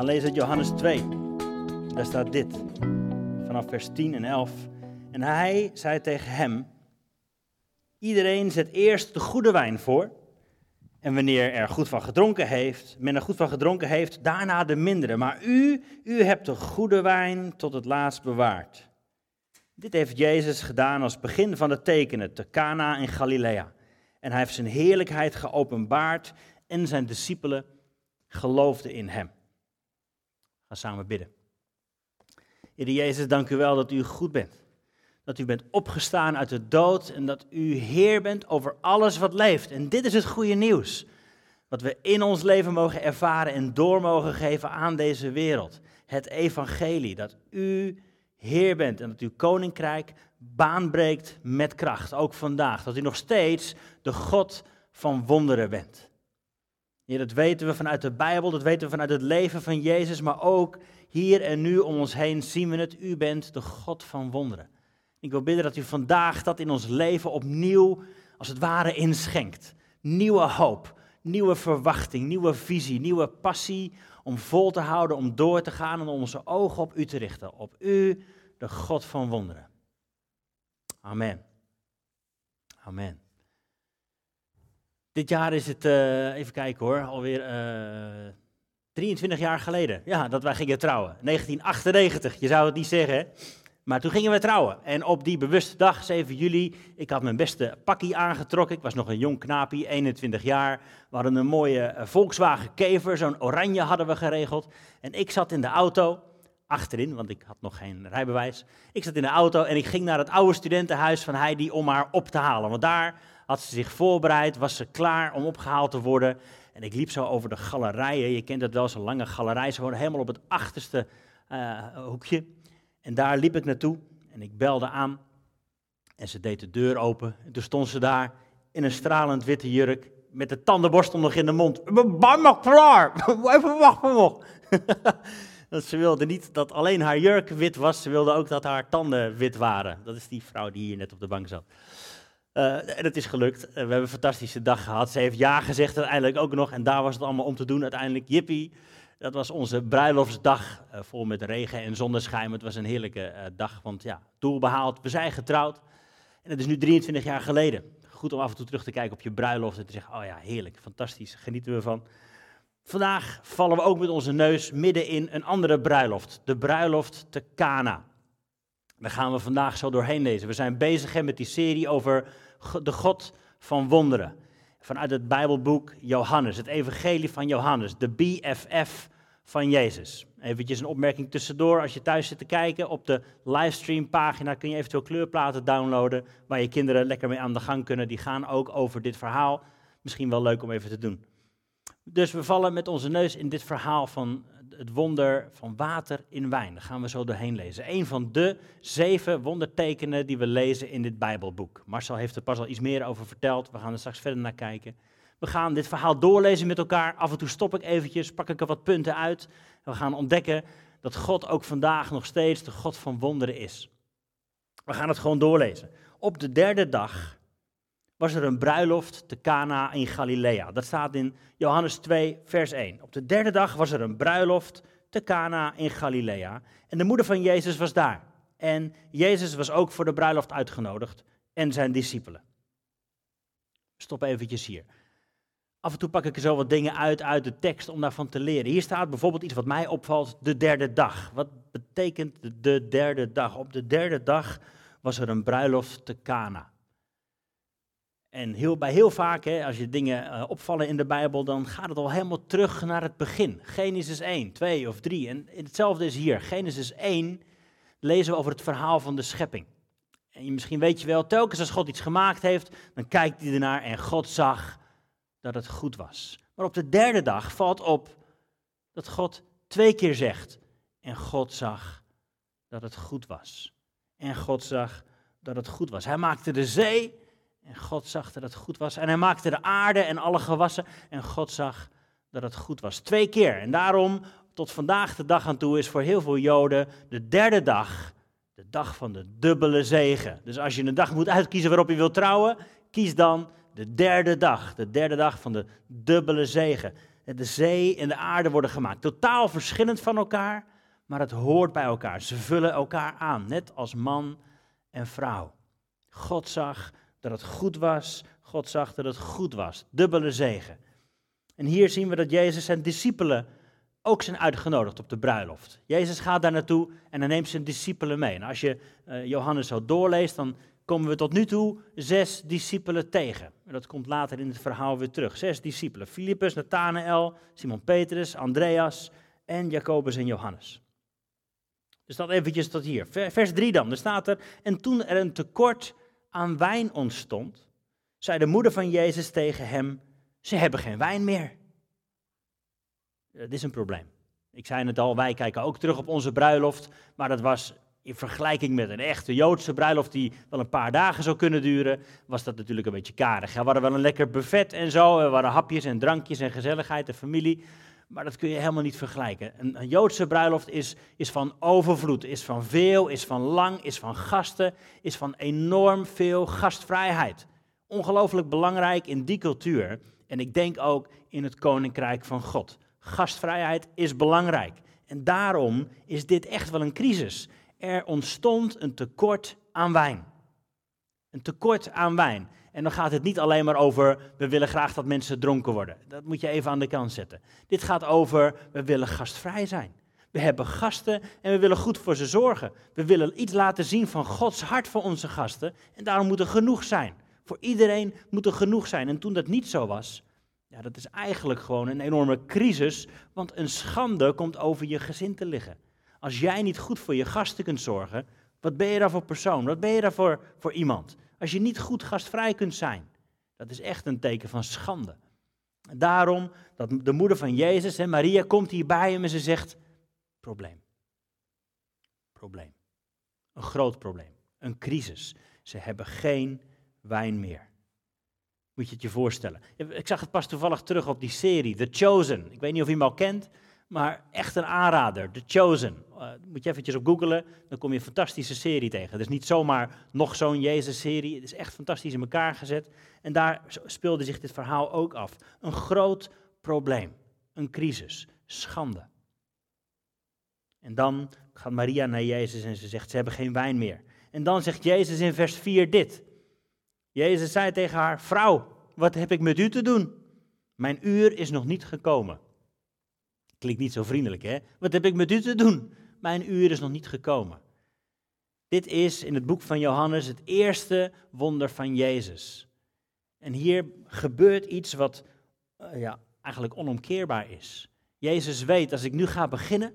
gaan lezen uit Johannes 2. Daar staat dit, vanaf vers 10 en 11. En hij zei tegen hem, iedereen zet eerst de goede wijn voor. En wanneer er goed van gedronken heeft, men er goed van gedronken heeft, daarna de mindere. Maar u, u hebt de goede wijn tot het laatst bewaard. Dit heeft Jezus gedaan als begin van de tekenen te Cana in Galilea. En hij heeft zijn heerlijkheid geopenbaard en zijn discipelen geloofden in hem. Ga samen bidden. Heer Jezus, dank u wel dat u goed bent. Dat u bent opgestaan uit de dood en dat u Heer bent over alles wat leeft. En dit is het goede nieuws. Wat we in ons leven mogen ervaren en door mogen geven aan deze wereld. Het evangelie, dat u Heer bent en dat uw koninkrijk baanbreekt met kracht, ook vandaag. Dat u nog steeds de God van wonderen bent. Ja, dat weten we vanuit de Bijbel, dat weten we vanuit het leven van Jezus, maar ook hier en nu om ons heen zien we het. U bent de God van wonderen. Ik wil bidden dat u vandaag dat in ons leven opnieuw, als het ware, inschenkt. Nieuwe hoop, nieuwe verwachting, nieuwe visie, nieuwe passie om vol te houden, om door te gaan en om onze ogen op u te richten. Op u, de God van wonderen. Amen. Amen. Dit jaar is het, uh, even kijken hoor, alweer uh, eh, 23 jaar geleden. Ja, dat wij gingen trouwen. 1998, je zou het niet zeggen. Maar toen gingen we trouwen. En op die bewuste dag, 7 juli, ik had mijn beste pakkie aangetrokken. Ik was nog een jong knaapie, 21 jaar. We hadden een mooie eh, Volkswagen Kever, zo'n oranje hadden we geregeld. En ik zat in de auto, achterin, want ik had nog geen rijbewijs. Ik zat in de auto en ik ging naar het oude studentenhuis van Heidi om haar op te halen. Want daar had ze zich voorbereid, was ze klaar om opgehaald te worden. En ik liep zo over de galerijen. Je kent het wel, zo'n lange galerij. Ze wonen helemaal op het achterste uh, hoekje. En daar liep ik naartoe en ik belde aan. En ze deed de deur open. En toen stond ze daar in een stralend witte jurk. Met de tandenborstel nog in de mond. Bijna klaar. Even wachten nog. ze wilde niet dat alleen haar jurk wit was. Ze wilde ook dat haar tanden wit waren. Dat is die vrouw die hier net op de bank zat. Uh, en het is gelukt. Uh, we hebben een fantastische dag gehad. Ze heeft ja gezegd uiteindelijk ook nog. En daar was het allemaal om te doen uiteindelijk. Jippie. Dat was onze bruiloftsdag. Uh, vol met regen en zonneschijn. Het was een heerlijke dag. Want ja, doel behaald. We zijn getrouwd. En het is nu 23 jaar geleden. Goed om af en toe terug te kijken op je bruiloft. En te zeggen, oh ja, heerlijk, fantastisch. Genieten we van. Vandaag vallen we ook met onze neus midden in een andere bruiloft. De bruiloft te Cana. Daar gaan we vandaag zo doorheen lezen. We zijn bezig met die serie over de God van wonderen. Vanuit het Bijbelboek Johannes, het Evangelie van Johannes, de BFF van Jezus. Eventjes een opmerking tussendoor. Als je thuis zit te kijken op de livestreampagina kun je eventueel kleurplaten downloaden waar je kinderen lekker mee aan de gang kunnen. Die gaan ook over dit verhaal. Misschien wel leuk om even te doen. Dus we vallen met onze neus in dit verhaal van het wonder van water in wijn. Daar gaan we zo doorheen lezen. Een van de zeven wondertekenen die we lezen in dit Bijbelboek. Marcel heeft er pas al iets meer over verteld. We gaan er straks verder naar kijken. We gaan dit verhaal doorlezen met elkaar. Af en toe stop ik eventjes, pak ik er wat punten uit. We gaan ontdekken dat God ook vandaag nog steeds de God van wonderen is. We gaan het gewoon doorlezen. Op de derde dag was er een bruiloft te Cana in Galilea. Dat staat in Johannes 2, vers 1. Op de derde dag was er een bruiloft te Cana in Galilea. En de moeder van Jezus was daar. En Jezus was ook voor de bruiloft uitgenodigd en zijn discipelen. Stop eventjes hier. Af en toe pak ik er zo wat dingen uit uit de tekst om daarvan te leren. Hier staat bijvoorbeeld iets wat mij opvalt, de derde dag. Wat betekent de derde dag? Op de derde dag was er een bruiloft te Cana. En heel, bij heel vaak, hè, als je dingen uh, opvallen in de Bijbel, dan gaat het al helemaal terug naar het begin. Genesis 1, 2 of 3. En hetzelfde is hier. Genesis 1 lezen we over het verhaal van de schepping. En misschien weet je wel, telkens als God iets gemaakt heeft, dan kijkt hij ernaar en God zag dat het goed was. Maar op de derde dag valt op dat God twee keer zegt. En God zag dat het goed was. En God zag dat het goed was. Hij maakte de zee en God zag dat het goed was. En hij maakte de aarde en alle gewassen. En God zag dat het goed was. Twee keer. En daarom, tot vandaag de dag aan toe, is voor heel veel Joden de derde dag de dag van de dubbele zegen. Dus als je een dag moet uitkiezen waarop je wilt trouwen, kies dan de derde dag. De derde dag van de dubbele zegen. De zee en de aarde worden gemaakt. Totaal verschillend van elkaar, maar het hoort bij elkaar. Ze vullen elkaar aan, net als man en vrouw. God zag dat het goed was. God zag dat het goed was. Dubbele zegen. En hier zien we dat Jezus zijn discipelen ook zijn uitgenodigd op de bruiloft. Jezus gaat daar naartoe en hij neemt zijn discipelen mee. En als je uh, Johannes zo doorleest, dan komen we tot nu toe zes discipelen tegen. En dat komt later in het verhaal weer terug. Zes discipelen. Filippus, Nathanael, Simon Petrus, Andreas en Jacobus en Johannes. Dus dat eventjes tot hier. Vers 3 dan, er staat er, en toen er een tekort aan wijn ontstond, zei de moeder van Jezus tegen hem, ze hebben geen wijn meer. Dit is een probleem. Ik zei het al, wij kijken ook terug op onze bruiloft, maar dat was in vergelijking met een echte Joodse bruiloft die wel een paar dagen zou kunnen duren, was dat natuurlijk een beetje karig. We hadden wel een lekker buffet en zo, er waren hapjes en drankjes en gezelligheid en familie, maar dat kun je helemaal niet vergelijken. Een, Joodse bruiloft is, is van overvloed, is van veel, is van lang, is van gasten, is van enorm veel gastvrijheid. Ongelooflijk belangrijk in die cultuur en ik denk ook in het koninkrijk van God. Gastvrijheid is belangrijk. En daarom is dit echt wel een crisis. Er ontstond een tekort aan wijn. Een tekort aan wijn. En dan gaat het niet alleen maar over, we willen graag dat mensen dronken worden. Dat moet je even aan de kant zetten. Dit gaat over, we willen gastvrij zijn. We hebben gasten en we willen goed voor ze zorgen. We willen iets laten zien van Gods hart voor onze gasten. En daarom moet er genoeg zijn. Voor iedereen moet er genoeg zijn. En toen dat niet zo was, ja, dat is eigenlijk gewoon een enorme crisis, want een schande komt over je gezin te liggen. Als jij niet goed voor je gasten kunt zorgen, wat ben je daar voor persoon? Wat ben je daar voor, voor iemand? Als je niet goed gastvrij kunt zijn, dat is echt een teken van schande. Daarom dat de moeder van Jezus, en Maria, komt hier bij hem en ze zegt: probleem. Probleem. Een groot probleem. Een crisis. Ze hebben geen wijn meer. Moet je het je voorstellen. Ik zag het pas toevallig terug op die serie, The Chosen. Ik weet niet of je hem al kent, maar echt een aanrader, The Chosen. Uh, moet je eventjes op googlen, dan kom je een fantastische serie tegen. Het is niet zomaar nog zo'n Jezus-serie, het is echt fantastisch in elkaar gezet. En daar speelde zich dit verhaal ook af. Een groot probleem, een crisis, schande. En dan gaat Maria naar Jezus en ze zegt, ze hebben geen wijn meer. En dan zegt Jezus in vers 4 dit. Jezus zei tegen haar: Vrouw, wat heb ik met u te doen? Mijn uur is nog niet gekomen. Klinkt niet zo vriendelijk, hè? Wat heb ik met u te doen? Mijn uur is nog niet gekomen. Dit is in het boek van Johannes het eerste wonder van Jezus. En hier gebeurt iets wat uh, ja, eigenlijk onomkeerbaar is. Jezus weet, als ik nu ga beginnen,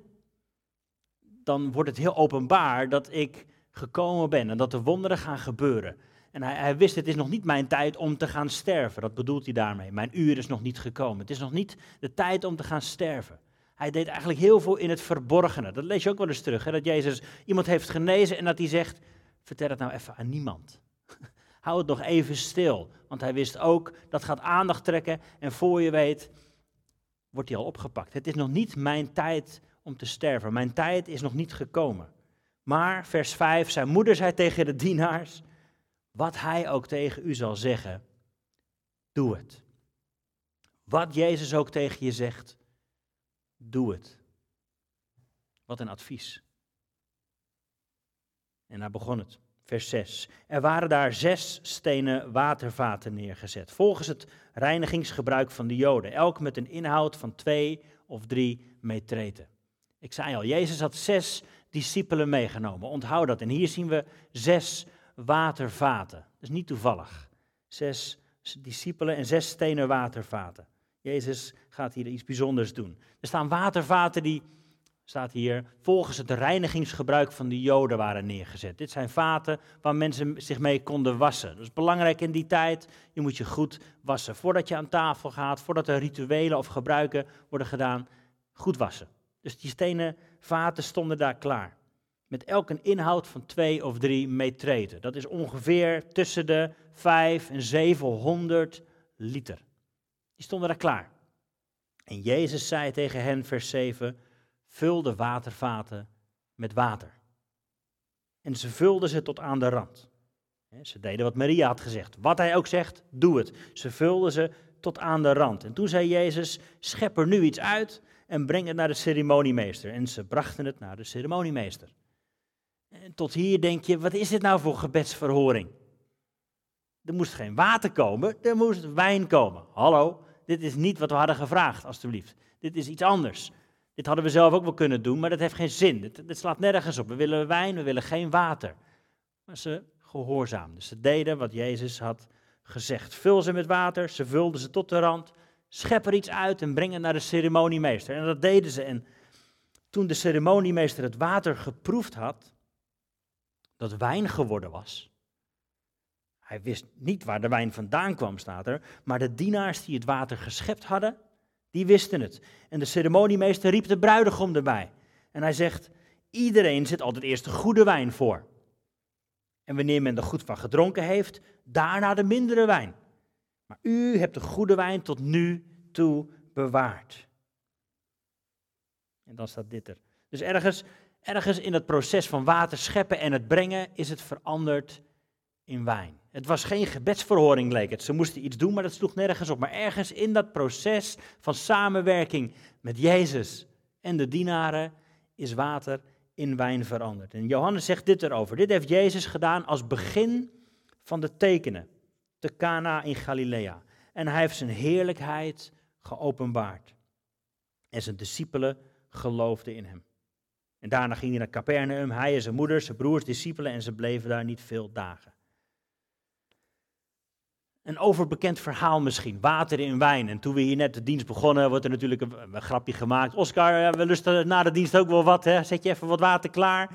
dan wordt het heel openbaar dat ik gekomen ben en dat de wonderen gaan gebeuren. En hij, hij, wist, het is nog niet mijn tijd om te gaan sterven. Dat bedoelt hij daarmee. Mijn uur is nog niet gekomen. Het is nog niet de tijd om te gaan sterven. Hij deed eigenlijk heel veel in het verborgene. Dat lees je ook wel eens terug. Hè? Dat Jezus iemand heeft genezen en dat hij zegt, vertel het nou even aan niemand. Hou het nog even stil. Want hij wist ook, dat gaat aandacht trekken. En voor je weet, wordt hij al opgepakt. Het is nog niet mijn tijd om te sterven. Mijn tijd is nog niet gekomen. Maar, vers 5, zijn moeder zei tegen de dienaars wat hij ook tegen u zal zeggen, doe het. Wat Jezus ook tegen je zegt, doe het. Wat een advies. En daar begon het. Vers 6. Er waren daar zes stenen watervaten neergezet, volgens het reinigingsgebruik van de Joden, elk met een inhoud van twee of drie metreten. Ik zei al, Jezus had zes discipelen meegenomen. Onthoud dat. En hier zien we zes watervaten. Dat is niet toevallig. Zes discipelen en zes stenen watervaten. Jezus gaat hier iets bijzonders doen. Er staan watervaten die, staat hier, volgens het reinigingsgebruik van de Joden waren neergezet. Dit zijn vaten waar mensen zich mee konden wassen. Dat is belangrijk in die tijd. Je moet je goed wassen. Voordat je aan tafel gaat, voordat er rituelen of gebruiken worden gedaan, goed wassen. Dus die stenen vaten stonden daar klaar met elk een inhoud van twee of drie metreten. Dat is ongeveer tussen de 5 en 700 liter. Die stonden daar klaar. En Jezus zei tegen hen, vers 7, vul de watervaten met water. En ze vulden ze tot aan de rand. Ze deden wat Maria had gezegd. Wat hij ook zegt, doe het. Ze vulden ze tot aan de rand. En toen zei Jezus, schep er nu iets uit en breng het naar de ceremoniemeester. En ze brachten het naar de ceremoniemeester. En tot hier denk je, wat is dit nou voor gebedsverhoring? Er moest geen water komen, er moest wijn komen. Hallo, dit is niet wat we hadden gevraagd, alstublieft. Dit is iets anders. Dit hadden we zelf ook wel kunnen doen, maar dat heeft geen zin. Dit, slaat nergens op. We willen wijn, we willen geen water. Maar ze gehoorzaamden. Ze deden wat Jezus had gezegd. Vul ze met water, ze vulden ze tot de rand. Schep er iets uit en breng het naar de ceremoniemeester. En dat deden ze. En toen de ceremoniemeester het water geproefd had, dat wijn geworden was. Hij wist niet waar de wijn vandaan kwam, staat er. Maar de dienaars die het water geschept hadden, die wisten het. En de ceremoniemeester riep de bruidegom erbij. En hij zegt, iedereen zet altijd eerst de goede wijn voor. En wanneer men er goed van gedronken heeft, daarna de mindere wijn. Maar u hebt de goede wijn tot nu toe bewaard. En dan staat dit er. Dus ergens, ergens in het proces van water scheppen en het brengen is het veranderd in wijn. Het was geen gebedsverhoring, leek het. Ze moesten iets doen, maar dat sloeg nergens op. Maar ergens in dat proces van samenwerking met Jezus en de dienaren is water in wijn veranderd. En Johannes zegt dit erover. Dit heeft Jezus gedaan als begin van de tekenen te Cana in Galilea. En hij heeft zijn heerlijkheid geopenbaard. En zijn discipelen geloofden in hem. En daarna ging hij naar Capernaum, hij en zijn moeder, zijn broers, discipelen, en ze bleven daar niet veel dagen. Een overbekend verhaal misschien, water in wijn. En toen we hier net de dienst begonnen, wordt er natuurlijk een, grapje gemaakt. Oscar, we lusten na de dienst ook wel wat, hè? zet je even wat water klaar.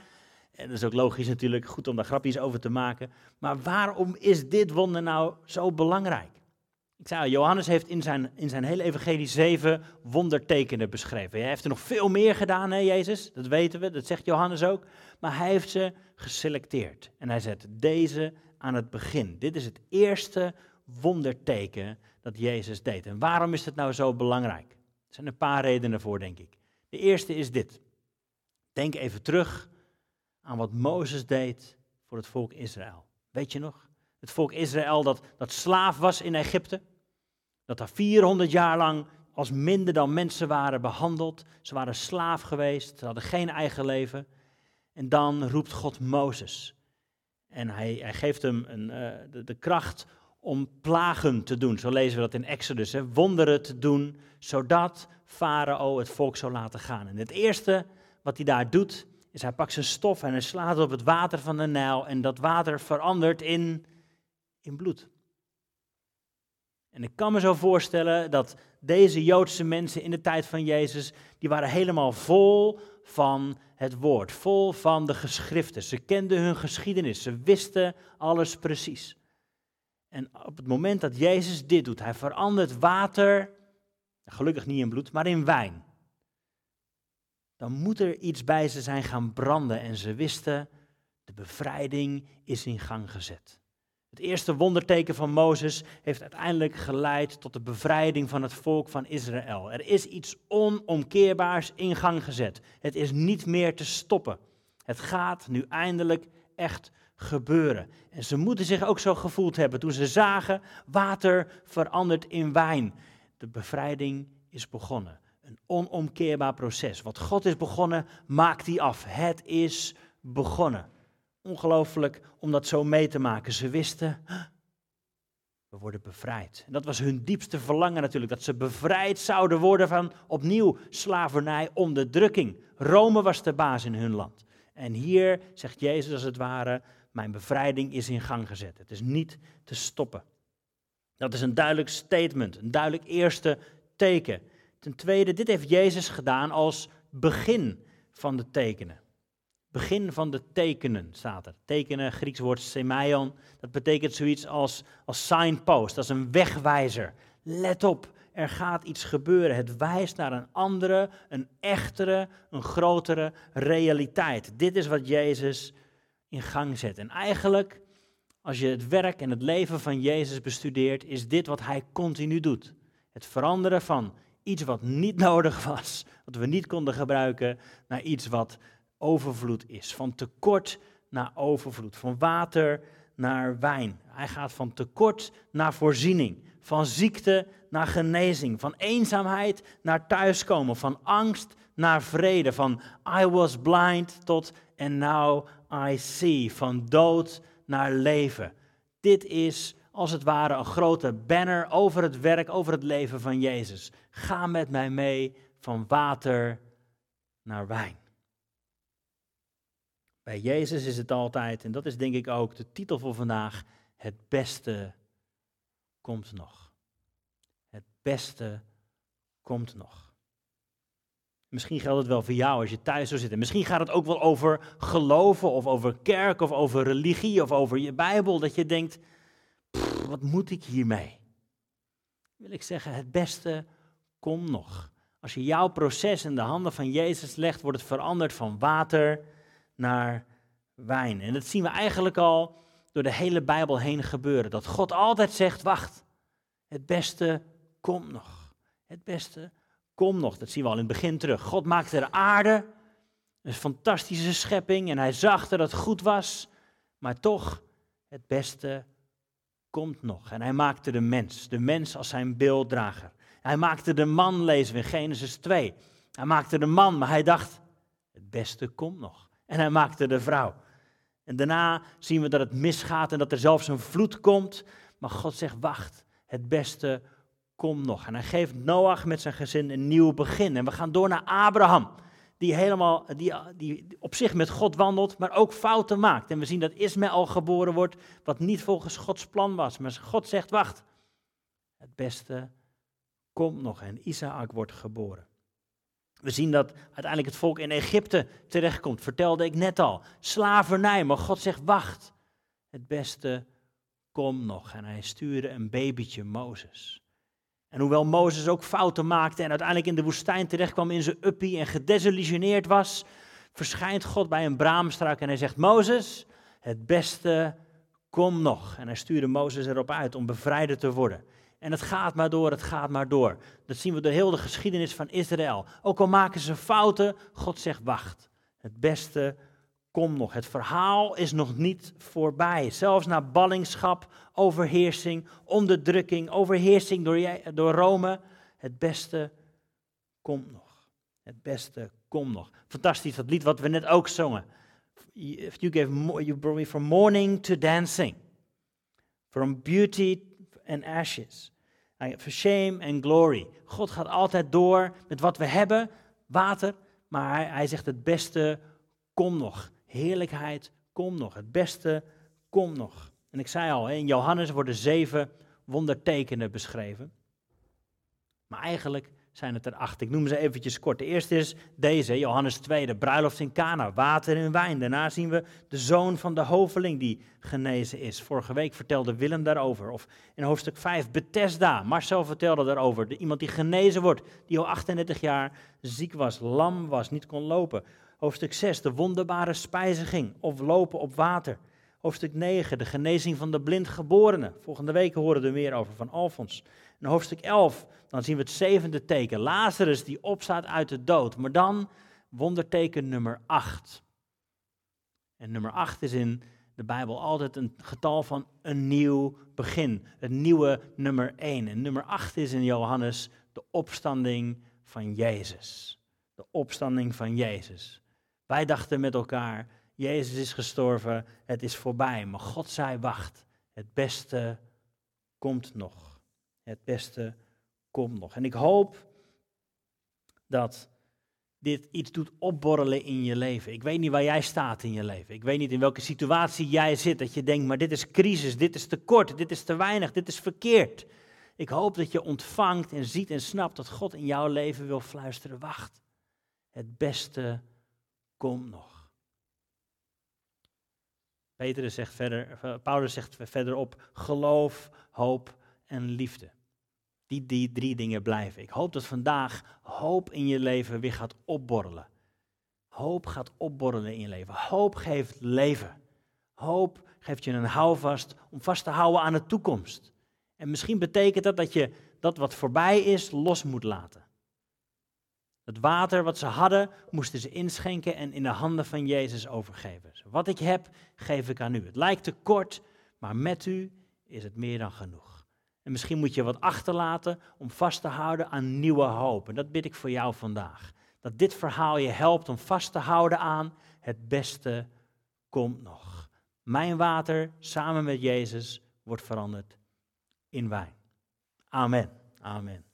En dat is ook logisch natuurlijk, goed om daar grapjes over te maken. Maar waarom is dit wonder nou zo belangrijk? Ik zei, Johannes heeft in zijn, in zijn hele evangelie zeven wondertekenen beschreven. Hij heeft er nog veel meer gedaan, hè, Jezus? Dat weten we, dat zegt Johannes ook. Maar hij heeft ze geselecteerd. En hij zet deze aan het begin. Dit is het eerste wonderteken dat Jezus deed. En waarom is het nou zo belangrijk? Er zijn een paar redenen voor, denk ik. De eerste is dit. Denk even terug aan wat Mozes deed voor het volk Israël. Weet je nog? Het volk Israël dat, dat slaaf was in Egypte. Dat daar 400 jaar lang als minder dan mensen waren behandeld. Ze waren slaaf geweest, ze hadden geen eigen leven. En dan roept God Mozes. En hij, hij geeft hem een, de, de, kracht om plagen te doen. Zo lezen we dat in Exodus. Hè? Wonderen te doen, zodat Farao het volk zou laten gaan. En het eerste wat hij daar doet, is hij pakt zijn stof en hij slaat op het water van de Nijl. En dat water verandert in, in bloed. En ik kan me zo voorstellen dat deze Joodse mensen in de tijd van Jezus, die waren helemaal vol van het woord, vol van de geschriften. Ze kenden hun geschiedenis, ze wisten alles precies. En op het moment dat Jezus dit doet, hij verandert water, gelukkig niet in bloed, maar in wijn. Dan moet er iets bij ze zijn gaan branden en ze wisten, de bevrijding is in gang gezet. Het eerste wonderteken van Mozes heeft uiteindelijk geleid tot de bevrijding van het volk van Israël. Er is iets onomkeerbaars in gang gezet. Het is niet meer te stoppen. Het gaat nu eindelijk echt gebeuren. En ze moeten zich ook zo gevoeld hebben toen ze zagen water verandert in wijn. De bevrijding is begonnen. Een onomkeerbaar proces. Wat God is begonnen, maakt hij af. Het is begonnen. Ongelooflijk om dat zo mee te maken. Ze wisten, we worden bevrijd. En dat was hun diepste verlangen natuurlijk, dat ze bevrijd zouden worden van opnieuw slavernij, onderdrukking. Rome was de baas in hun land. En hier zegt Jezus als het ware, mijn bevrijding is in gang gezet. Het is niet te stoppen. Dat is een duidelijk statement, een duidelijk eerste teken. Ten tweede, dit heeft Jezus gedaan als begin van de tekenen. Begin van de tekenen staat er. Tekenen, Grieks woord semaion, dat betekent zoiets als, als signpost, als een wegwijzer. Let op, er gaat iets gebeuren. Het wijst naar een andere, een echtere, een grotere realiteit. Dit is wat Jezus in gang zet. En eigenlijk, als je het werk en het leven van Jezus bestudeert, is dit wat hij continu doet. Het veranderen van iets wat niet nodig was, wat we niet konden gebruiken, naar iets wat overvloed is. Van tekort naar overvloed. Van water naar wijn. Hij gaat van tekort naar voorziening, van ziekte naar genezing, van eenzaamheid naar thuiskomen, van angst naar vrede, van I was blind tot and now I see, van dood naar leven. Dit is als het ware een grote banner over het werk, over het leven van Jezus. Ga met mij mee van water naar wijn. Bij Jezus is het altijd, en dat is denk ik ook de titel voor vandaag, het beste komt nog. Het beste komt nog. Misschien geldt het wel voor jou als je thuis zou zitten. Misschien gaat het ook wel over geloven of over kerk of over religie of over je Bijbel. Dat je denkt, wat moet ik hiermee? Wil ik zeggen, het beste komt nog. Als je jouw proces in de handen van Jezus legt, wordt het veranderd van water naar wijn. En dat zien we eigenlijk al door de hele Bijbel heen gebeuren. Dat God altijd zegt, wacht, het beste komt nog. Het beste komt nog. Dat zien we al in het begin terug. God maakte de aarde, een fantastische schepping, en hij zag dat het goed was, maar toch, het beste komt nog. En hij maakte de mens, de mens als zijn beelddrager. Hij maakte de man, lezen we in Genesis 2. Hij maakte de man, maar hij dacht, het beste komt nog. En hij maakte de vrouw. En daarna zien we dat het misgaat en dat er zelfs een vloed komt. Maar God zegt, wacht, het beste komt nog. En hij geeft Noach met zijn gezin een nieuw begin. En we gaan door naar Abraham, die, helemaal, die, die op zich met God wandelt, maar ook fouten maakt. En we zien dat Ismaël geboren wordt, wat niet volgens Gods plan was. Maar God zegt, wacht, het beste komt nog. En Isaac wordt geboren. We zien dat uiteindelijk het volk in Egypte terechtkomt, vertelde ik net al. Slavernij, maar God zegt, wacht, het beste komt nog. En hij stuurde een babytje, Mozes. En hoewel Mozes ook fouten maakte en uiteindelijk in de woestijn terechtkwam in zijn uppie en gedesillusioneerd was, verschijnt God bij een braamstrak en hij zegt, Mozes, het beste komt nog. En hij stuurde Mozes erop uit om bevrijder te worden. En het gaat maar door, het gaat maar door. Dat zien we door heel de geschiedenis van Israël. Ook al maken ze fouten, God zegt wacht. Het beste komt nog. Het verhaal is nog niet voorbij. Zelfs na ballingschap, overheersing, onderdrukking, overheersing door, door Rome. Het beste komt nog. Het beste komt nog. Fantastisch, dat lied wat we net ook zongen. You, gave, you brought me from morning to dancing. From beauty and ashes. For shame and glory. God gaat altijd door met wat we hebben, water, maar hij, hij zegt het beste kom nog. Heerlijkheid kom nog. Het beste kom nog. En ik zei al, in Johannes worden zeven wondertekenen beschreven. Maar eigenlijk zijn het er acht. Ik noem ze eventjes kort. De eerste is deze, Johannes 2, de bruiloft in Cana, water en wijn. Daarna zien we de zoon van de hoveling die genezen is. Vorige week vertelde Willem daarover. Of in hoofdstuk 5, Bethesda, Marcel vertelde daarover. De, iemand die genezen wordt, die al 38 jaar ziek was, lam was, niet kon lopen. Hoofdstuk 6, de wonderbare spijziging of lopen op water. Hoofdstuk 9, de genezing van de blindgeborene. Volgende week horen we meer over van Alfons. In hoofdstuk 11, dan zien we het zevende teken. Lazarus die opstaat uit de dood. Maar dan wonderteken nummer 8. En nummer 8 is in de Bijbel altijd een getal van een nieuw begin. Het nieuwe nummer 1. En nummer 8 is in Johannes de opstanding van Jezus. De opstanding van Jezus. Wij dachten met elkaar, Jezus is gestorven, het is voorbij. Maar God zei, wacht, het beste komt nog. Het beste komt nog. En ik hoop dat dit iets doet opborrelen in je leven. Ik weet niet waar jij staat in je leven. Ik weet niet in welke situatie jij zit. Dat je denkt, maar dit is crisis, dit is te kort, dit is te weinig, dit is verkeerd. Ik hoop dat je ontvangt en ziet en snapt dat God in jouw leven wil fluisteren. Wacht, het beste komt nog. Petrus zegt verder, eh, Paulus zegt verderop, geloof, hoop en liefde. Die, die drie dingen blijven. Ik hoop dat vandaag hoop in je leven weer gaat opborrelen. Hoop gaat opborrelen in je leven. Hoop geeft leven. Hoop geeft je een houvast om vast te houden aan de toekomst. En misschien betekent dat dat je dat wat voorbij is los moet laten. Het water wat ze hadden, moesten ze inschenken en in de handen van Jezus overgeven. Wat ik heb, geef ik aan u. Het lijkt te kort, maar met u is het meer dan genoeg. En misschien moet je wat achterlaten om vast te houden aan nieuwe hoop. En dat bid ik voor jou vandaag. Dat dit verhaal je helpt om vast te houden aan het beste komt nog. Mijn water samen met Jezus wordt veranderd in wijn. Amen. Amen.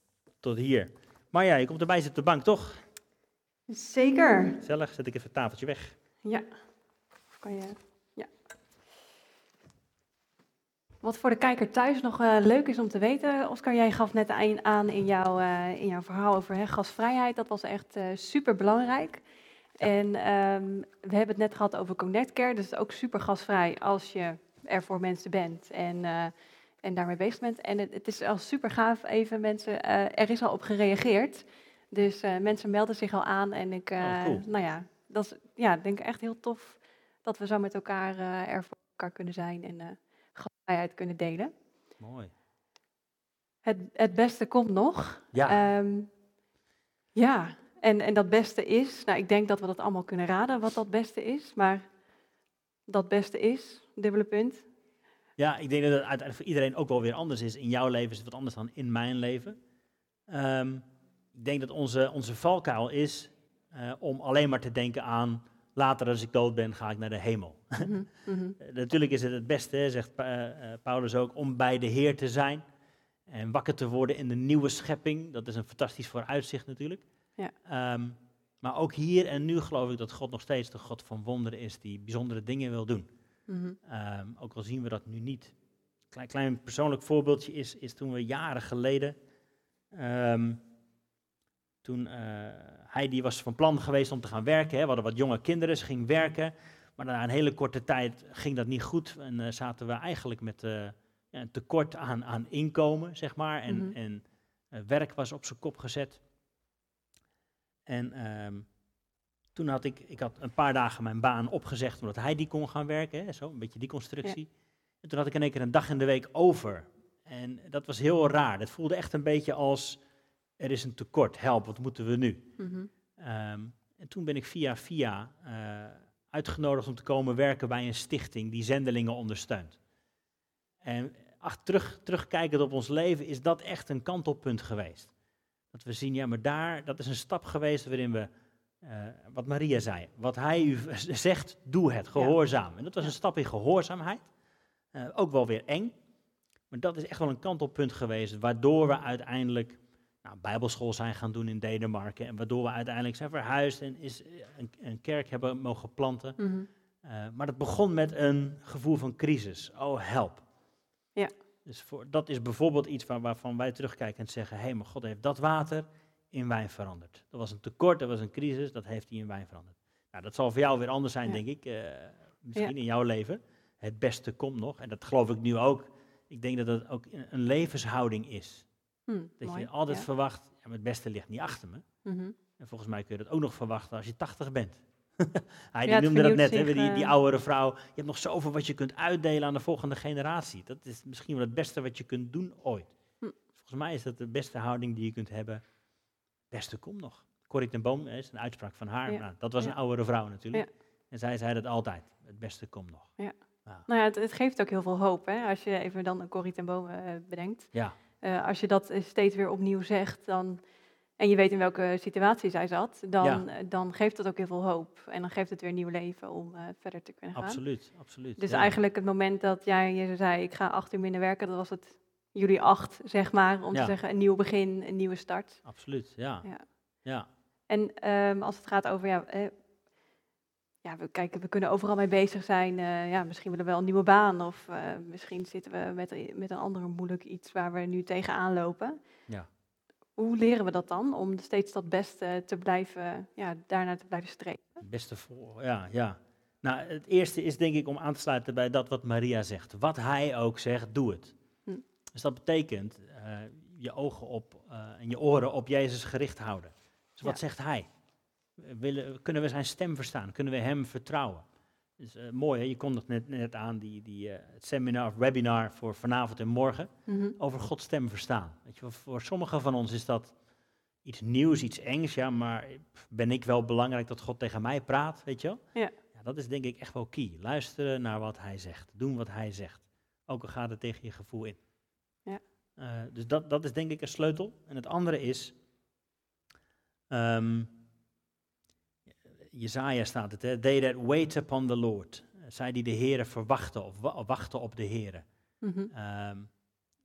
Tot hier. Maar ja, je komt erbij zitten op de bank, toch? Zeker. Gezellig, zet ik even het tafeltje weg. Ja. Of kan je... Ja. Wat voor de kijker thuis nog uh, leuk is om te weten, Oscar, jij gaf net een aan in jouw, uh, in jouw verhaal over hè, gasvrijheid. Dat was echt uh, super belangrijk. En um, we hebben het net gehad over Connect Care, dus ook super gasvrij als je er voor mensen bent en, en daarmee bezig bent. En het, het is al super gaaf, even mensen, er is al op gereageerd. Dus mensen melden zich al aan en ik, Oh, cool. nou ja, dat is ja, denk ik echt heel tof dat we zo met elkaar er voor elkaar kunnen zijn en gasvrijheid kunnen delen. Mooi. Het, het beste komt nog. Ja. Ehm, ja, en, en dat beste is, nou ik denk dat we dat allemaal kunnen raden wat dat beste is, maar dat beste is, dubbele punt. Ja, ik denk dat het uiteindelijk voor iedereen ook wel weer anders is. In jouw leven is het wat anders dan in mijn leven. Ehm, ik denk dat onze, onze valkuil is uh, om alleen maar te denken aan later als ik dood ben, ga ik naar de hemel. Mhm, mhm. Uh, Natuurlijk is het het beste, zegt uh, Paulus ook, om bij de Heer te zijn en wakker te worden in de nieuwe schepping. Dat is een fantastisch vooruitzicht natuurlijk. Ja. Um, maar ook hier en nu geloof ik dat God nog steeds de God van wonderen is die bijzondere dingen wil doen. Um, ook al zien we dat nu niet. Een klein, klein persoonlijk voorbeeldje is, is toen we jaren geleden. Um, toen uh, hij die was van plan geweest om te gaan werken. Hè. We hadden wat jonge kinderen, ze ging werken. Maar na een hele korte tijd ging dat niet goed. En uh, zaten we eigenlijk met uh, ja, een tekort aan, aan inkomen, zeg maar. En, Mhm. en werk was op zijn kop gezet. En um, toen had ik, ik had een paar dagen mijn baan opgezegd omdat hij die kon gaan werken. Hè, zo, een beetje die constructie. En toen had ik in één keer een dag in de week over. En dat was heel raar. Dat voelde echt een beetje als, er is een tekort, help, wat moeten we nu? Mhm. Um, en toen ben ik via via uh, uitgenodigd om te komen werken bij een stichting die zendelingen ondersteunt. En ach, terug, terugkijkend op ons leven is dat echt een kantelpunt geweest. Dat we zien, ja, maar daar, dat is een stap geweest waarin we, uh, wat Maria zei, wat hij u zegt, doe het, gehoorzaam. Ja. En dat was een stap in gehoorzaamheid. Uh, ook wel weer eng. Maar dat is echt wel een kantelpunt geweest, waardoor we uiteindelijk nou, bijbelschool zijn gaan doen in Denemarken. En waardoor we uiteindelijk zijn verhuisd en is een, een kerk hebben mogen planten. Mm -hmm. uh, maar dat begon met een gevoel van crisis. Oh, help. Ja. Dus voor, dat is bijvoorbeeld iets waar, waarvan wij terugkijken en zeggen: hé, hey, maar God heeft dat water in wijn veranderd. Dat was een tekort, dat was een crisis, dat heeft hij in wijn veranderd. Nou, dat zal voor jou weer anders zijn, Ja. denk ik. Uh, misschien Ja. in jouw leven. Het beste komt nog. En dat geloof ik nu ook. Ik denk dat het ook een levenshouding is. Hm, Dat mooi. je altijd Ja. verwacht, ja, het beste ligt niet achter me. Mhm. En volgens mij kun je dat ook nog verwachten als je 80 bent. Hij Ja, noemde dat net, hè, die, die eh. oudere vrouw. Je hebt nog zoveel wat je kunt uitdelen aan de volgende generatie. Dat is misschien wel het beste wat je kunt doen ooit. Hm. Volgens mij is dat de beste houding die je kunt hebben. Beste komt nog. Corrie ten Boom is een uitspraak van haar. Ja. Nou, dat was een oudere vrouw natuurlijk. En zij zei dat altijd. Het beste komt nog. Ja. Nou, Nou ja, het, het geeft ook heel veel hoop, hè? Als je even dan een Corrie ten Boom eh, bedenkt. ja. Eh, als je dat eh, steeds weer opnieuw zegt, dan, en je weet in welke situatie zij zat, dan, Ja. dan geeft dat ook heel veel hoop. En dan geeft het weer nieuw leven om verder te kunnen gaan. absoluut. absoluut. Dus ja. eigenlijk het moment dat jij je zei, ik ga acht uur minder werken, dat was het jullie acht, zeg maar, om Ja. te zeggen een nieuw begin, een nieuwe start. Absoluut, ja. Ja. ja. En ehm, als het gaat over, ja, eh, ja, we kijken, we kunnen overal mee bezig zijn. eh, ja, misschien willen we wel een nieuwe baan of eh, misschien zitten we met, met een ander moeilijk iets waar we nu tegenaan lopen. Ja. Hoe leren we dat dan om steeds dat beste te blijven, ja, daarnaar te blijven streven? Het beste voor, ja, ja. Nou, het eerste is denk ik om aan te sluiten bij dat wat Maria zegt. Wat hij ook zegt, doe het. Dus dat betekent eh, je ogen op eh, en je oren op Jezus gericht houden. Dus wat Ja. zegt hij? Willen, kunnen we zijn stem verstaan? Kunnen we hem vertrouwen? Dus eh, mooi, hè? je kondigt net, net aan die, die, het seminar of webinar voor vanavond en morgen Mhm. over Gods stem verstaan. Weet je, voor sommigen van ons is dat iets nieuws, iets engs, ja, maar ben ik wel belangrijk dat God tegen mij praat, weet je wel? Ja. ja dat is denk ik echt wel key. Luisteren naar wat hij zegt, doen wat hij zegt. Ook al gaat het tegen je gevoel in. Eh, dus dat, dat is denk ik een sleutel. En het andere is, ehm Jezaja staat het, hè? They that wait upon the Lord. Zij die de Here verwachten of wa- wachten op de Here. Mhm. Ehm,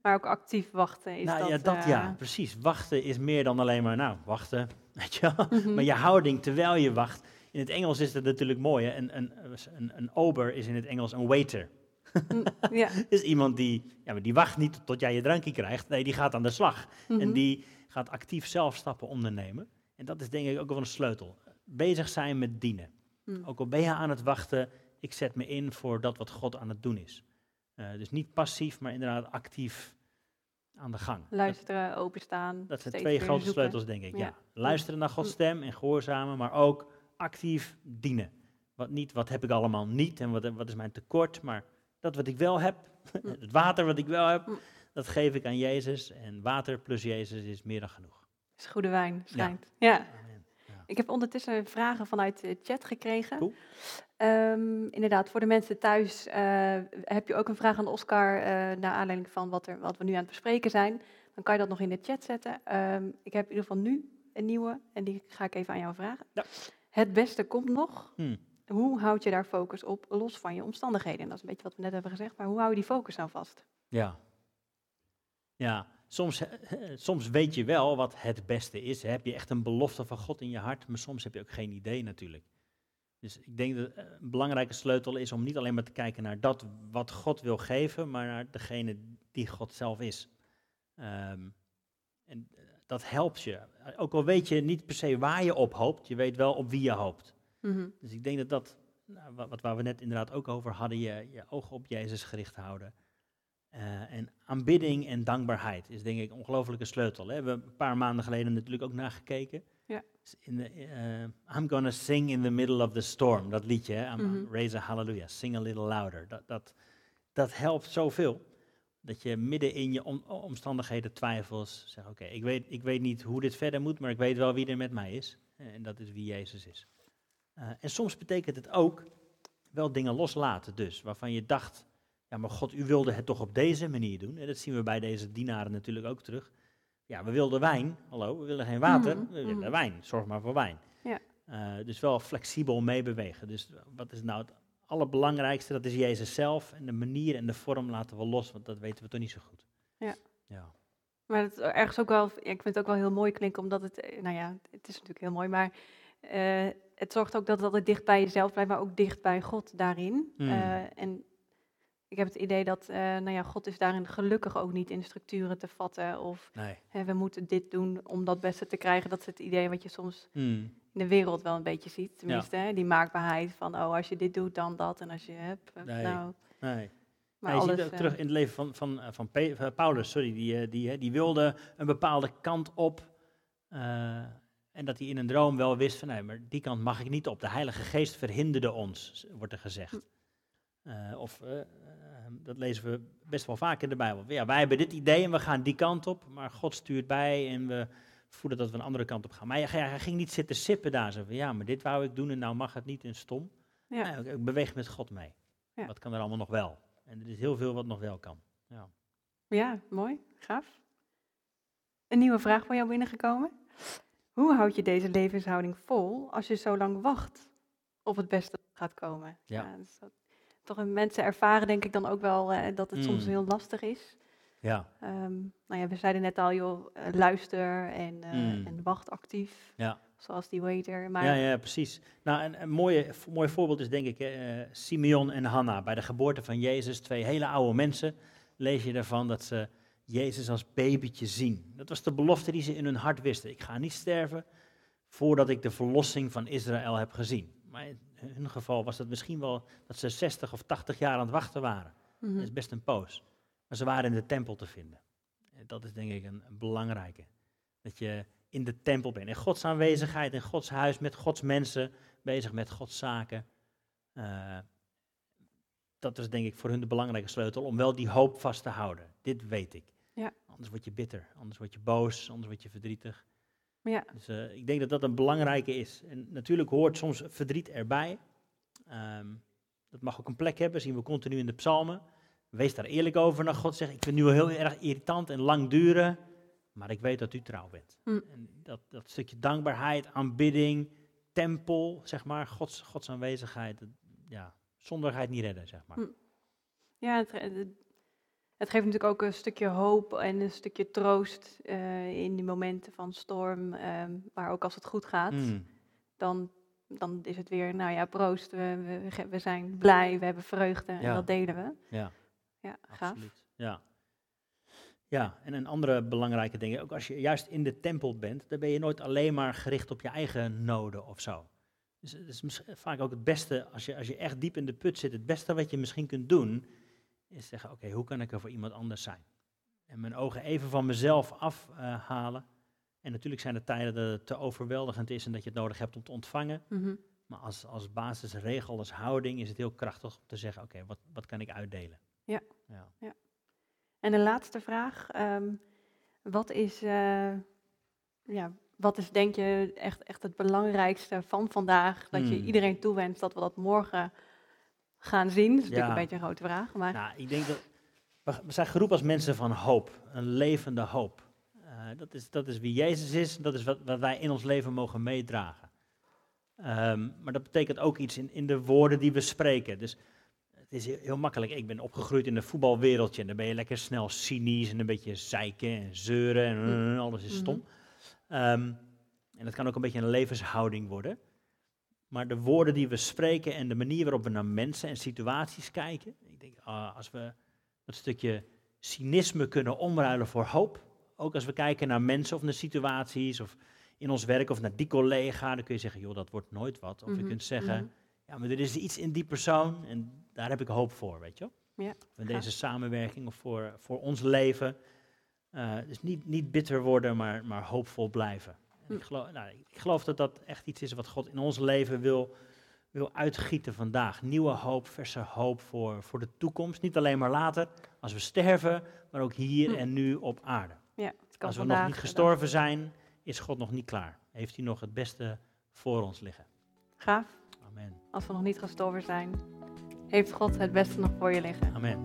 Maar ook actief wachten is nou dat... ja, dat eh, ja, precies. Wachten is meer dan alleen maar, nou, wachten, weet je wel. mhm. Maar je houding terwijl je wacht. In het Engels is het natuurlijk mooi, hè. Een, een, een, een ober is in het Engels een waiter. Mm, ja. is iemand die, ja, maar die wacht niet tot jij je drankje krijgt. Nee, die gaat aan de slag. En Mhm. die gaat actief zelf stappen ondernemen. En dat is denk ik ook wel een sleutel. Bezig zijn met dienen. Mm. Ook al ben je aan het wachten, ik zet me in voor dat wat God aan het doen is. Eh, dus niet passief, maar inderdaad actief aan de gang. Dat, Luisteren, openstaan. dat zijn twee grote zoeken. sleutels, denk ik. Ja. Ja. Luisteren naar Gods stem en gehoorzamen, maar ook actief dienen. Wat niet, wat heb ik allemaal niet en wat, wat is mijn tekort, maar dat wat ik wel heb, het water wat ik wel heb, Mm. dat geef ik aan Jezus. En water plus Jezus is meer dan genoeg. is goede wijn, schijnt. Ja. Ik heb ondertussen vragen vanuit de chat gekregen. Cool. Ehm, inderdaad, voor de mensen thuis eh, heb je ook een vraag aan Oscar eh naar aanleiding van wat, er, wat we nu aan het bespreken zijn. Dan kan je dat nog in de chat zetten. Ehm, ik heb in ieder geval nu een nieuwe en die ga ik even aan jou vragen. Ja. Het beste komt nog. Hm. Hoe houd je daar focus op, los van je omstandigheden? En dat is een beetje wat we net hebben gezegd, maar hoe hou je die focus nou vast? Ja. Ja, soms, eh, soms weet je wel wat het beste is. Heb je echt een belofte van God in je hart, maar soms heb je ook geen idee natuurlijk. Dus ik denk dat eh, een belangrijke sleutel is om niet alleen maar te kijken naar dat wat God wil geven, maar naar degene die God zelf is. Ehm, en eh, dat helpt je. Ook al weet je niet per se waar je op hoopt, je weet wel op wie je hoopt. Mhm. Dus ik denk dat dat, nou, wat, wat waar we net inderdaad ook over hadden, je, je ogen op Jezus gericht houden. Eh, en aanbidding en dankbaarheid is denk ik een ongelofelijke sleutel. Hè. We hebben een paar maanden geleden natuurlijk ook naar gekeken. Ja. Dus In eh, I'm gonna sing in the middle of the storm, dat liedje. Hè. I'm, Mhm. Raise a hallelujah, sing a little louder. Dat, dat, dat helpt zoveel. Dat je midden in je om- omstandigheden, twijfels, zegt oké, ik, weet, ik weet niet hoe dit verder moet, maar ik weet wel wie er met mij is. En dat is wie Jezus is. Eh, en soms betekent het ook wel dingen loslaten dus, waarvan je dacht, ja maar God, u wilde het toch op deze manier doen. En dat zien we bij deze dienaren natuurlijk ook terug. Ja, we wilden wijn, hallo, we willen geen water, Mhm, we willen mhm. wijn, zorg maar voor wijn. Ja. Eh, dus wel flexibel meebewegen. Dus wat is nou het allerbelangrijkste? Dat is Jezus zelf en de manier en de vorm laten we los, want dat weten we toch niet zo goed. Ja. Ja. Maar het ergens ook wel, ik vind het ook wel heel mooi klinken, omdat het, eh, nou ja, het is natuurlijk heel mooi, maar eh, het zorgt ook dat het altijd dicht bij jezelf blijft, maar ook dicht bij God daarin. Mm. Eh, en ik heb het idee dat, eh, nou ja, God is daarin gelukkig ook niet in structuren te vatten of Nee. hè, we moeten dit doen om dat beste te krijgen. Dat is het idee wat je soms Hmm. in de wereld wel een beetje ziet, tenminste, hè, die maakbaarheid van, oh, als je dit doet, dan dat, en als je hebt, Nee. nou, Nee. maar Ja, je alles... ziet ook terug in het leven van, van, van Paulus, sorry, die, die, die wilde een bepaalde kant op. en dat hij in een droom wel wist van, nee, maar die kant mag ik niet op. De Heilige Geest verhinderde ons, wordt er gezegd. Eh, of, eh, eh, dat lezen we best wel vaak in de Bijbel. Ja, wij hebben dit idee en we gaan die kant op, maar God stuurt bij en we voelen dat we een andere kant op gaan. Maar hij, hij ging niet zitten sippen daar, zo van, ja, maar dit wou ik doen en nou mag het niet en stom. ja. Nee, ik, ik beweeg met God mee. Ja. Wat kan er allemaal nog wel? En er is heel veel wat nog wel kan. Ja. Ja, mooi, gaaf. Een nieuwe vraag voor jou binnengekomen. Hoe houd je deze levenshouding vol als je zo lang wacht op het beste dat gaat komen? Ja. dus dat, toch mensen ervaren denk ik dan ook wel eh, dat het soms Mm. heel lastig is. Ja, Ehm, nou ja, we zeiden net al, joh, eh, luister en, eh, Mm. en wacht actief, ja. zoals die waiter. Maar ja, ja, precies. Nou, een, een mooie, mooi voorbeeld is denk ik eh, Simeon en Hanna. Bij de geboorte van Jezus, twee hele oude mensen, lees je ervan dat ze Jezus als babytje zien. Dat was de belofte die ze in hun hart wisten. Ik ga niet sterven voordat ik de verlossing van Israël heb gezien. Maar in hun geval was het misschien wel dat ze 60 of 80 jaar aan het wachten waren. Mhm. Dat is best een poos. Maar ze waren in de tempel te vinden. En dat is denk ik een, een belangrijke. Dat je in de tempel bent. In Gods aanwezigheid, in Gods huis, met Gods mensen, bezig met Gods zaken. Eh, dat is denk ik voor hun de belangrijke sleutel om wel die hoop vast te houden. Dit weet ik. Ja. Anders word je bitter, anders word je boos, anders word je verdrietig. ja, Dus eh, ik denk dat dat een belangrijke is. En natuurlijk hoort soms verdriet erbij. Ehm, dat mag ook een plek hebben, zien we continu in de psalmen. wees daar eerlijk over naar God. Zeg, ik vind nu wel heel erg irritant en lang duren, maar ik weet dat u trouw bent. Hm. En dat, dat stukje dankbaarheid, aanbidding, tempel, zeg maar, Gods, Gods aanwezigheid, ja, zonder ga je het niet redden, zeg maar. Hm. Ja, het, het, geeft natuurlijk ook een stukje hoop en een stukje troost eh, in die momenten van storm. ehm, maar ook als het goed gaat, Mm, dan, dan is het weer, nou ja, proost. We, we, zijn blij, we hebben vreugde en dat delen we. ja. Ja, gaaf. Absoluut. Ja. Ja, en een andere belangrijke ding, ook als je juist in de tempel bent, dan ben je nooit alleen maar gericht op je eigen noden of zo. Dus het is vaak ook het beste, als je, als je echt diep in de put zit, het beste wat je misschien kunt doen, is zeggen, oké, hoe kan ik er voor iemand anders zijn? En mijn ogen even van mezelf afhalen. en natuurlijk zijn er tijden dat het te overweldigend is en dat je het nodig hebt om te ontvangen. Mhm. Maar als, als basisregel, als houding, is het heel krachtig om te zeggen, oké, wat, wat kan ik uitdelen? Ja. ja. En de laatste vraag. ehm, wat, is, eh, ja, wat is denk je echt, echt het belangrijkste van vandaag? Dat je Hmm. iedereen toewenst dat we dat morgen gaan zien. Dat is natuurlijk een beetje een grote vraag. Maar Nou, ik denk dat we, zijn geroepen als mensen van hoop, een levende hoop. Eh, dat, is, dat is wie Jezus is, dat is wat, wat wij in ons leven mogen meedragen. Ehm, maar dat betekent ook iets in, in de woorden die we spreken. Dus het is heel, heel makkelijk. Ik ben opgegroeid in een voetbalwereldje en dan ben je lekker snel cynisch en een beetje zeiken en zeuren en eh, alles is stom. Ehm, en dat kan ook een beetje een levenshouding worden. Maar de woorden die we spreken en de manier waarop we naar mensen en situaties kijken. Ik denk, ah, als we dat stukje cynisme kunnen omruilen voor hoop. Ook als we kijken naar mensen of naar situaties of in ons werk of naar die collega. Dan kun je zeggen, joh, dat wordt nooit wat. Of je Mhm, kunt zeggen, mhm. ja, maar er is iets in die persoon en daar heb ik hoop voor, weet je. Ja, gaaf. deze samenwerking of voor, voor ons leven. Eh, dus niet, niet bitter worden, maar, maar hoopvol blijven. En ik, geloof, nou, ik geloof dat dat echt iets is wat God in ons leven wil, wil uitgieten vandaag. Nieuwe hoop, verse hoop voor, voor de toekomst. Niet alleen maar later, als we sterven, maar ook hier Hm. en nu op aarde. ja, Als we nog niet gestorven zijn, is God nog niet klaar. Heeft hij nog het beste voor ons liggen. Gaaf. Amen. Als we nog niet gestorven zijn, heeft God het beste nog voor je liggen. Amen.